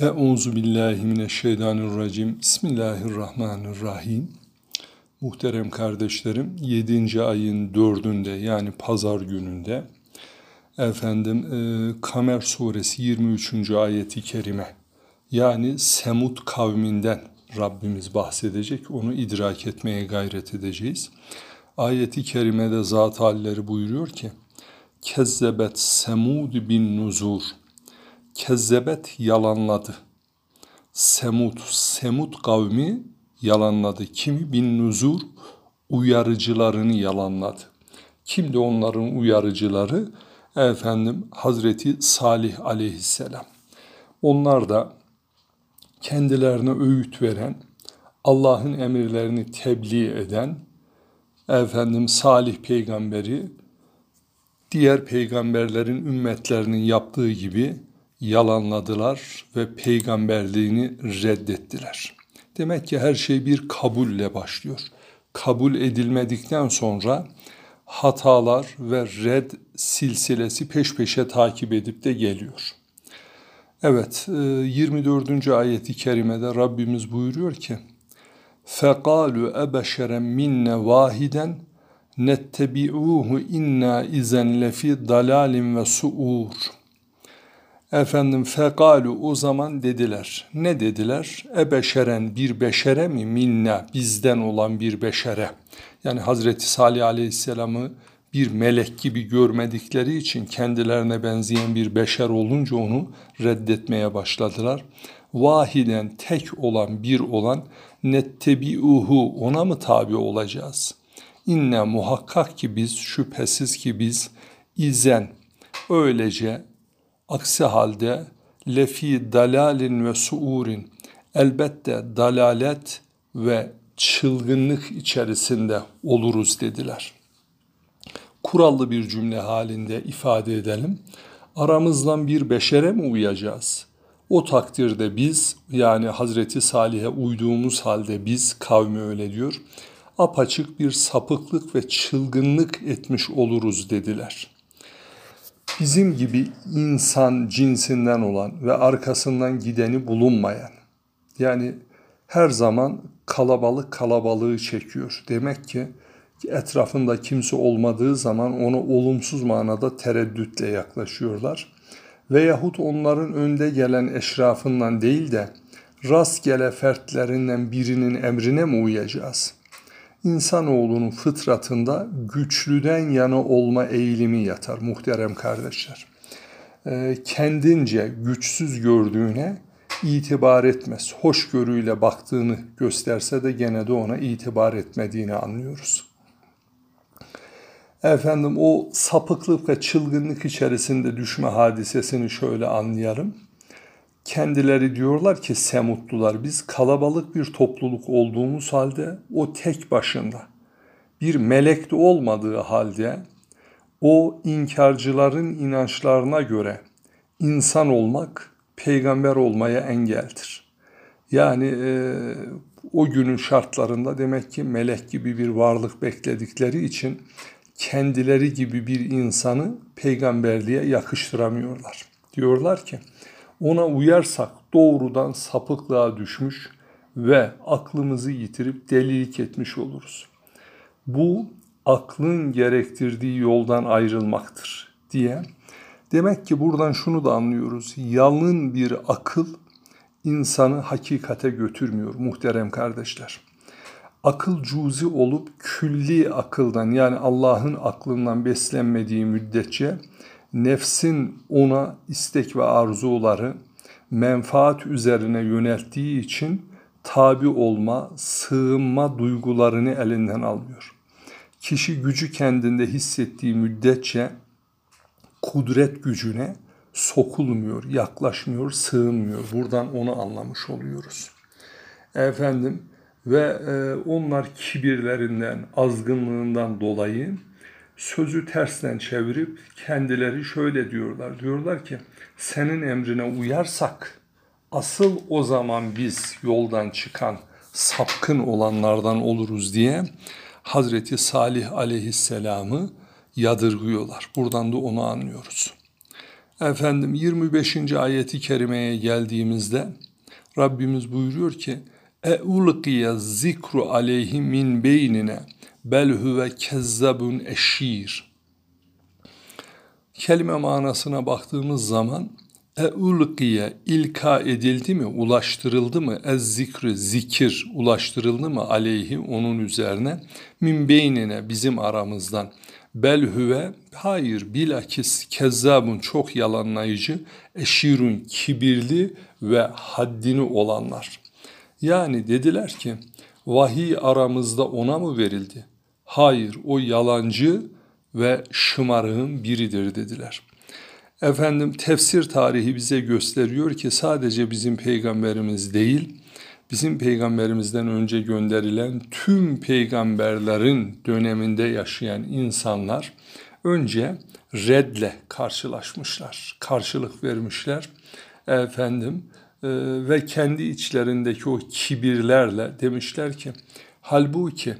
Euzu billahi mineşşeytanirracim. Bismillahirrahmanirrahim. Muhterem kardeşlerim, 7. ayın 4'ünde yani pazar gününde efendim e, Kamer suresi 23. ayeti kerime yani Semud kavminden Rabbimiz bahsedecek. Onu idrak etmeye gayret edeceğiz. Ayeti kerimede zat halleri buyuruyor ki Kezzebet Semud bin nuzur Kezzebet yalanladı. Semud, Semud kavmi yalanladı. Kimi bin nuzur uyarıcılarını yalanladı. Kimdi onların uyarıcıları? Efendim Hazreti Salih aleyhisselam. Onlar da kendilerine öğüt veren, Allah'ın emirlerini tebliğ eden, efendim Salih peygamberi diğer peygamberlerin ümmetlerinin yaptığı gibi yalanladılar ve peygamberliğini reddettiler. Demek ki her şey bir kabulle başlıyor. Kabul edilmedikten sonra hatalar ve red silsilesi peş peşe takip edip de geliyor. Evet, 24. E, ayeti kerimede Rabbimiz buyuruyor ki فَقَالُوا اَبَشَرًا مِنَّ وَاحِدًا نَتَّبِعُوهُ اِنَّا اِذَنْ لَفِي دَلَالٍ وَسُعُورٍ Efendim fekalu o zaman dediler. Ne dediler? Ebeşeren bir beşere mi minna bizden olan bir beşere. Yani Hazreti Salih Aleyhisselam'ı bir melek gibi görmedikleri için kendilerine benzeyen bir beşer olunca onu reddetmeye başladılar. Vahiden tek olan bir olan nettebiuhu ona mı tabi olacağız? İnne muhakkak ki biz şüphesiz ki biz izen öylece Aksi halde lefi dalalin ve suurin elbette dalalet ve çılgınlık içerisinde oluruz dediler. Kurallı bir cümle halinde ifade edelim. Aramızdan bir beşere mi uyacağız? O takdirde biz yani Hazreti Salih'e uyduğumuz halde biz kavmi öyle diyor. Apaçık bir sapıklık ve çılgınlık etmiş oluruz dediler.'' Bizim gibi insan cinsinden olan ve arkasından gideni bulunmayan yani her zaman kalabalık kalabalığı çekiyor. Demek ki etrafında kimse olmadığı zaman ona olumsuz manada tereddütle yaklaşıyorlar. Veyahut onların önde gelen eşrafından değil de rastgele fertlerinden birinin emrine mi uyacağız? İnsanoğlunun fıtratında güçlüden yana olma eğilimi yatar muhterem kardeşler. E, kendince güçsüz gördüğüne itibar etmez. Hoşgörüyle baktığını gösterse de gene de ona itibar etmediğini anlıyoruz. Efendim o sapıklık ve çılgınlık içerisinde düşme hadisesini şöyle anlayalım. Kendileri diyorlar ki Semutlular biz kalabalık bir topluluk olduğumuz halde o tek başında bir melek de olmadığı halde o inkarcıların inançlarına göre insan olmak peygamber olmaya engeldir. Yani e, o günün şartlarında demek ki melek gibi bir varlık bekledikleri için kendileri gibi bir insanı peygamberliğe yakıştıramıyorlar. Diyorlar ki ona uyarsak doğrudan sapıklığa düşmüş ve aklımızı yitirip delilik etmiş oluruz. Bu aklın gerektirdiği yoldan ayrılmaktır diye. Demek ki buradan şunu da anlıyoruz. Yalın bir akıl insanı hakikate götürmüyor muhterem kardeşler. Akıl cuzi olup külli akıldan yani Allah'ın aklından beslenmediği müddetçe nefsin ona istek ve arzuları menfaat üzerine yönelttiği için tabi olma, sığınma duygularını elinden almıyor. Kişi gücü kendinde hissettiği müddetçe kudret gücüne sokulmuyor, yaklaşmıyor, sığınmıyor. Buradan onu anlamış oluyoruz. Efendim ve e, onlar kibirlerinden, azgınlığından dolayı sözü tersten çevirip kendileri şöyle diyorlar. Diyorlar ki senin emrine uyarsak asıl o zaman biz yoldan çıkan sapkın olanlardan oluruz diye Hazreti Salih aleyhisselamı yadırgıyorlar. Buradan da onu anlıyoruz. Efendim 25. ayeti kerimeye geldiğimizde Rabbimiz buyuruyor ki e ulqiye zikru aleyhi min beynine bel huve kezzabun eşir. Kelime manasına baktığımız zaman e ulqiye ilka edildi mi, ulaştırıldı mı, ez zikri zikir ulaştırıldı mı aleyhi onun üzerine min beynine bizim aramızdan bel huve hayır bilakis kezzabun çok yalanlayıcı eşirun kibirli ve haddini olanlar. Yani dediler ki vahiy aramızda ona mı verildi? Hayır o yalancı ve şımarığın biridir dediler. Efendim tefsir tarihi bize gösteriyor ki sadece bizim peygamberimiz değil, bizim peygamberimizden önce gönderilen tüm peygamberlerin döneminde yaşayan insanlar önce redle karşılaşmışlar, karşılık vermişler. Efendim ve kendi içlerindeki o kibirlerle demişler ki halbuki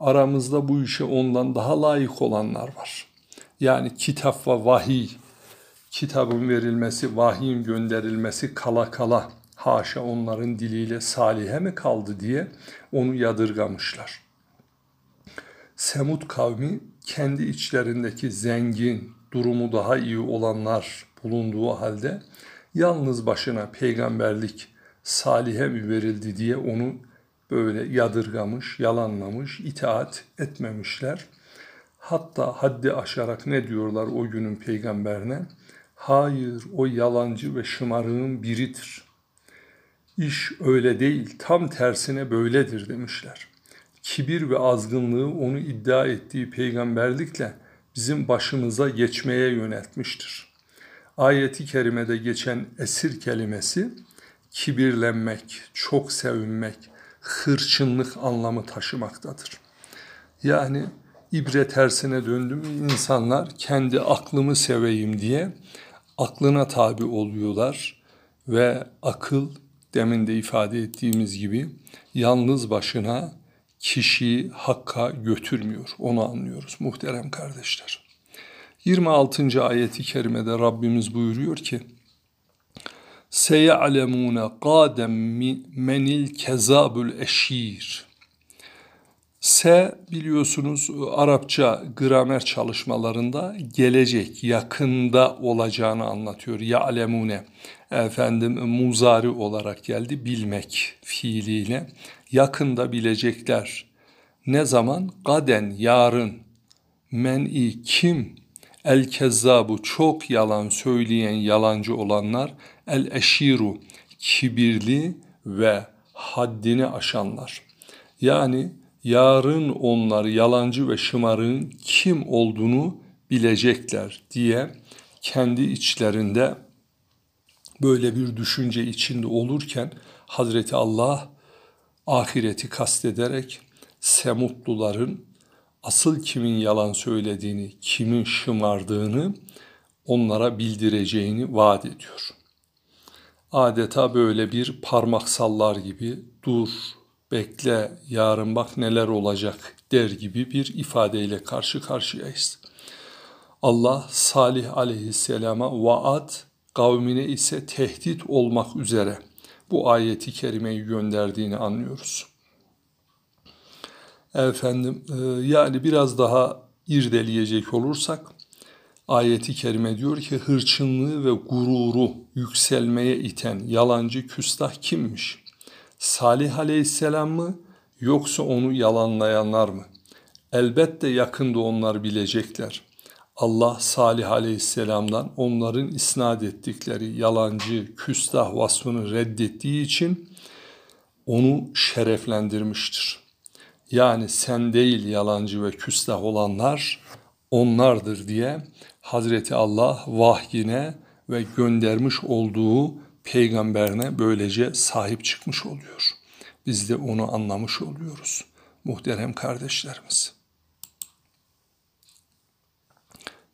aramızda bu işe ondan daha layık olanlar var. Yani kitap ve vahiy, kitabın verilmesi, vahiyin gönderilmesi kala kala haşa onların diliyle salihe mi kaldı diye onu yadırgamışlar. Semud kavmi kendi içlerindeki zengin, durumu daha iyi olanlar bulunduğu halde yalnız başına peygamberlik salihe mi verildi diye onu böyle yadırgamış, yalanlamış, itaat etmemişler. Hatta haddi aşarak ne diyorlar o günün peygamberine? Hayır o yalancı ve şımarığın biridir. İş öyle değil, tam tersine böyledir demişler. Kibir ve azgınlığı onu iddia ettiği peygamberlikle bizim başımıza geçmeye yöneltmiştir. Ayeti kerimede geçen esir kelimesi kibirlenmek, çok sevinmek, hırçınlık anlamı taşımaktadır. Yani ibre tersine döndüm insanlar kendi aklımı seveyim diye aklına tabi oluyorlar ve akıl demin de ifade ettiğimiz gibi yalnız başına kişiyi hakka götürmüyor. Onu anlıyoruz muhterem kardeşler. 26. ayeti kerimede Rabbimiz buyuruyor ki Seyalemune qadem menil kezabul eşir. Se biliyorsunuz Arapça gramer çalışmalarında gelecek, yakında olacağını anlatıyor. Ya'lemune efendim muzari olarak geldi bilmek fiiliyle. Yakında bilecekler. Ne zaman? Gaden, yarın. Men'i kim? El kezzabu çok yalan söyleyen yalancı olanlar. El eşiru kibirli ve haddini aşanlar. Yani yarın onlar yalancı ve şımarığın kim olduğunu bilecekler diye kendi içlerinde böyle bir düşünce içinde olurken Hazreti Allah ahireti kastederek Semutluların asıl kimin yalan söylediğini, kimin şımardığını onlara bildireceğini vaat ediyor. Adeta böyle bir parmak sallar gibi dur, bekle, yarın bak neler olacak der gibi bir ifadeyle karşı karşıyayız. Allah Salih aleyhisselama vaat, kavmine ise tehdit olmak üzere bu ayeti kerimeyi gönderdiğini anlıyoruz. Efendim e, yani biraz daha irdeleyecek olursak ayeti kerime diyor ki hırçınlığı ve gururu yükselmeye iten yalancı küstah kimmiş? Salih aleyhisselam mı yoksa onu yalanlayanlar mı? Elbette yakında onlar bilecekler. Allah Salih aleyhisselamdan onların isnat ettikleri yalancı, küstah vasfını reddettiği için onu şereflendirmiştir. Yani sen değil yalancı ve küstah olanlar onlardır diye Hazreti Allah vahyine ve göndermiş olduğu peygamberine böylece sahip çıkmış oluyor. Biz de onu anlamış oluyoruz muhterem kardeşlerimiz.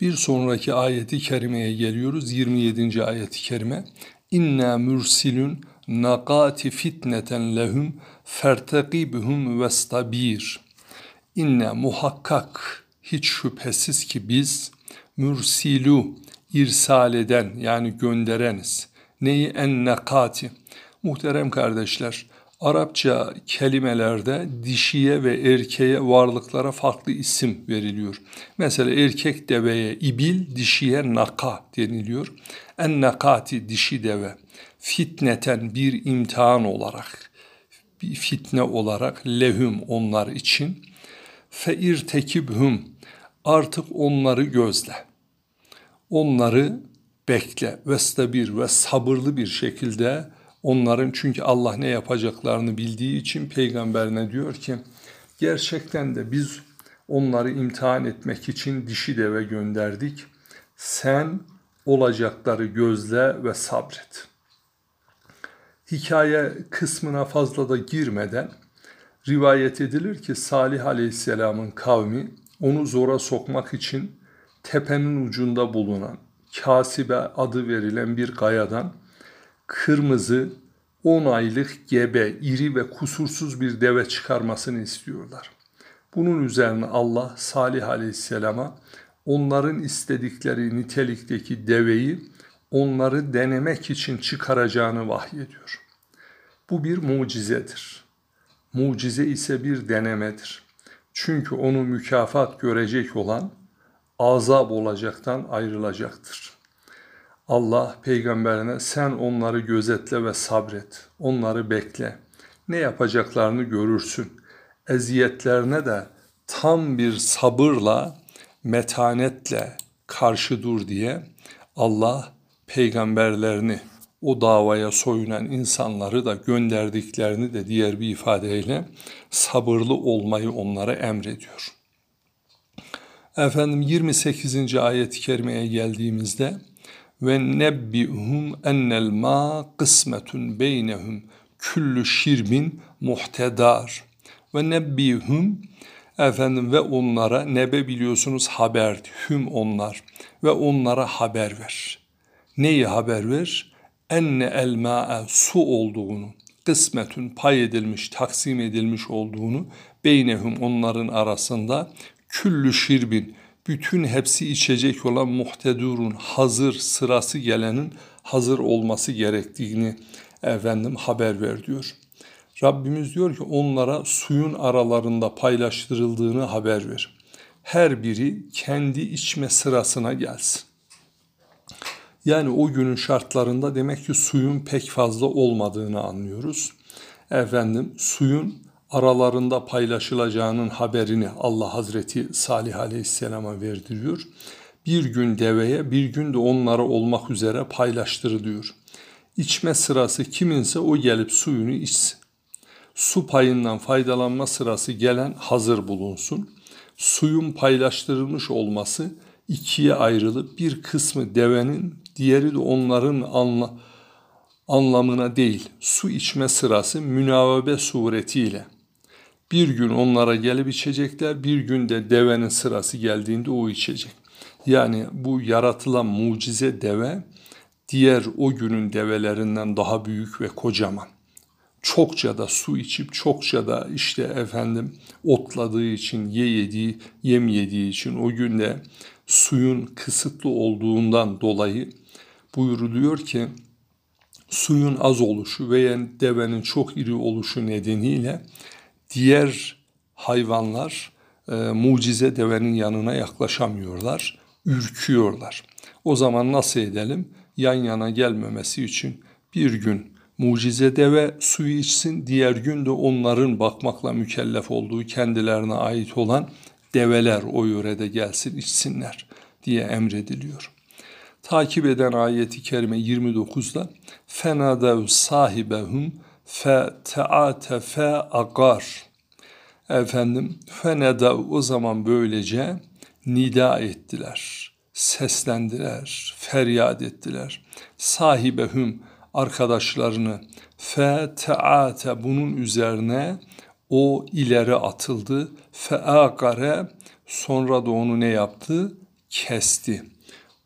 Bir sonraki ayeti kerimeye geliyoruz. 27. ayeti kerime. İnna mürsilün nakati fitneten lehum fertekibuhum vestabir. İnne muhakkak hiç şüphesiz ki biz mürsilu irsal eden yani göndereniz. Neyi en nakati. Muhterem kardeşler, Arapça kelimelerde dişiye ve erkeğe varlıklara farklı isim veriliyor. Mesela erkek deveye ibil, dişiye naka deniliyor. En nakati dişi deve. Fitneten bir imtihan olarak, bir fitne olarak lehüm onlar için. Fe irtekibhum artık onları gözle. Onları bekle ve stabir ve sabırlı bir şekilde Onların çünkü Allah ne yapacaklarını bildiği için peygamberine diyor ki gerçekten de biz onları imtihan etmek için dişi deve gönderdik. Sen olacakları gözle ve sabret. Hikaye kısmına fazla da girmeden rivayet edilir ki Salih Aleyhisselam'ın kavmi onu zora sokmak için tepenin ucunda bulunan Kasibe adı verilen bir kayadan kırmızı 10 aylık gebe, iri ve kusursuz bir deve çıkarmasını istiyorlar. Bunun üzerine Allah Salih Aleyhisselam'a onların istedikleri nitelikteki deveyi onları denemek için çıkaracağını vahyediyor. Bu bir mucizedir. Mucize ise bir denemedir. Çünkü onu mükafat görecek olan azap olacaktan ayrılacaktır. Allah peygamberine sen onları gözetle ve sabret, onları bekle. Ne yapacaklarını görürsün. Eziyetlerine de tam bir sabırla, metanetle karşı dur diye Allah peygamberlerini o davaya soyunan insanları da gönderdiklerini de diğer bir ifadeyle sabırlı olmayı onlara emrediyor. Efendim 28. ayet-i kerimeye geldiğimizde ve nebbihum ennel ma kısmetun beynehum küllü şirbin muhtedar ve nebbihum efendim ve onlara nebe biliyorsunuz haber hüm onlar ve onlara haber ver. Neyi haber ver? Enne el ma'e su olduğunu, kısmetün pay edilmiş, taksim edilmiş olduğunu beynehum onların arasında küllü şirbin bütün hepsi içecek olan muhtedurun hazır sırası gelenin hazır olması gerektiğini efendim haber ver diyor. Rabbimiz diyor ki onlara suyun aralarında paylaştırıldığını haber ver. Her biri kendi içme sırasına gelsin. Yani o günün şartlarında demek ki suyun pek fazla olmadığını anlıyoruz. Efendim suyun aralarında paylaşılacağının haberini Allah Hazreti Salih Aleyhisselam'a verdiriyor. Bir gün deveye bir gün de onlara olmak üzere paylaştırılıyor. İçme sırası kiminse o gelip suyunu içsin. Su payından faydalanma sırası gelen hazır bulunsun. Suyun paylaştırılmış olması ikiye ayrılıp bir kısmı devenin, diğeri de onların anla, anlamına değil, su içme sırası münavebe suretiyle bir gün onlara gelip içecekler, bir gün de devenin sırası geldiğinde o içecek. Yani bu yaratılan mucize deve diğer o günün develerinden daha büyük ve kocaman. Çokça da su içip çokça da işte efendim otladığı için, ye yediği, yem yediği için o günde suyun kısıtlı olduğundan dolayı buyuruluyor ki suyun az oluşu veya devenin çok iri oluşu nedeniyle diğer hayvanlar e, mucize devenin yanına yaklaşamıyorlar, ürküyorlar. O zaman nasıl edelim? Yan yana gelmemesi için bir gün mucize deve suyu içsin, diğer gün de onların bakmakla mükellef olduğu kendilerine ait olan develer o yörede gelsin içsinler diye emrediliyor. Takip eden ayeti kerime 29'da fenadev sahibehum fe teatefe agar efendim feneda o zaman böylece nida ettiler seslendiler feryat ettiler sahibehum arkadaşlarını fe teate bunun üzerine o ileri atıldı fe agare sonra da onu ne yaptı kesti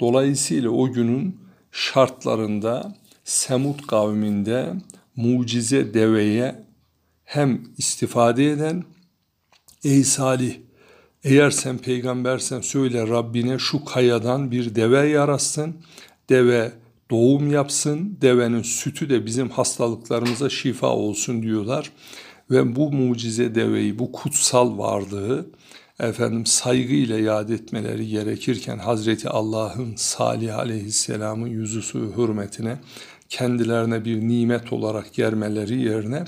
dolayısıyla o günün şartlarında Semud kavminde mucize deveye hem istifade eden ey Salih Eğer sen peygambersen söyle Rabbine şu kayadan bir deve yarasın. Deve doğum yapsın. Devenin sütü de bizim hastalıklarımıza şifa olsun diyorlar. Ve bu mucize deveyi, bu kutsal varlığı efendim saygıyla yad etmeleri gerekirken Hazreti Allah'ın Salih Aleyhisselam'ın yüzüsü hürmetine kendilerine bir nimet olarak germeleri yerine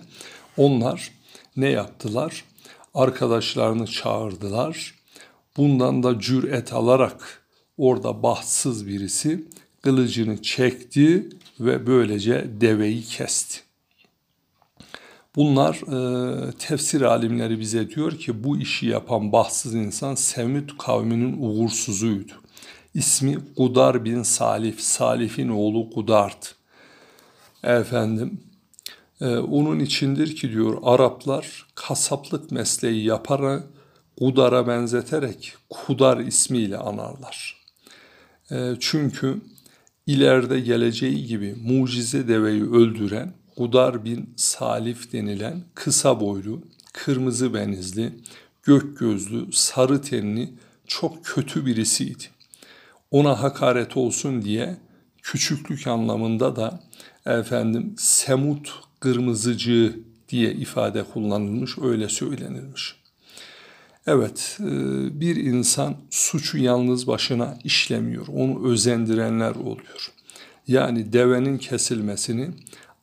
onlar ne yaptılar? Arkadaşlarını çağırdılar. Bundan da cüret alarak orada bahtsız birisi kılıcını çekti ve böylece deveyi kesti. Bunlar e, tefsir alimleri bize diyor ki bu işi yapan bahtsız insan Semud kavminin uğursuzuydu. İsmi Gudar bin Salif, Salif'in oğlu Gudard. Efendim, e, onun içindir ki diyor Araplar kasaplık mesleği yaparak Gudar'a benzeterek Kudar ismiyle anarlar. E, çünkü ileride geleceği gibi mucize deveyi öldüren Gudar bin Salif denilen kısa boylu, kırmızı benizli, gök gözlü, sarı tenli çok kötü birisiydi. Ona hakaret olsun diye küçüklük anlamında da efendim semut kırmızıcı diye ifade kullanılmış, öyle söylenilmiş. Evet, e, bir insan suçu yalnız başına işlemiyor, onu özendirenler oluyor. Yani devenin kesilmesini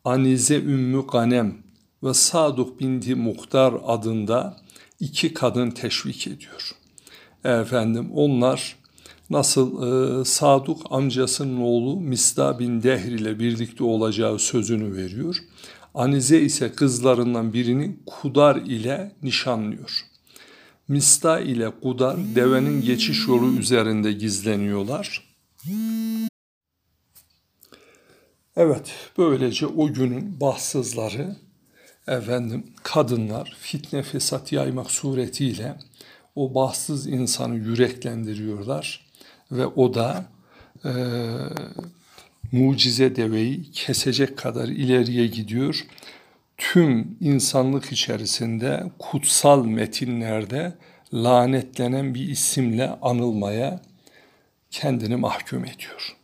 Anize Ümmü Ganem ve Saduk binti Muhtar adında iki kadın teşvik ediyor. Efendim onlar nasıl e, Saduk amcasının oğlu Misda bin Dehr ile birlikte olacağı sözünü veriyor. Anize ise kızlarından birini Kudar ile nişanlıyor. Mista ile Kudar devenin geçiş yolu üzerinde gizleniyorlar. Evet, böylece o günün bahtsızları, efendim kadınlar fitne fesat yaymak suretiyle o bahtsız insanı yüreklendiriyorlar ve o da e, mucize deveyi kesecek kadar ileriye gidiyor. Tüm insanlık içerisinde kutsal metinlerde lanetlenen bir isimle anılmaya kendini mahkum ediyor.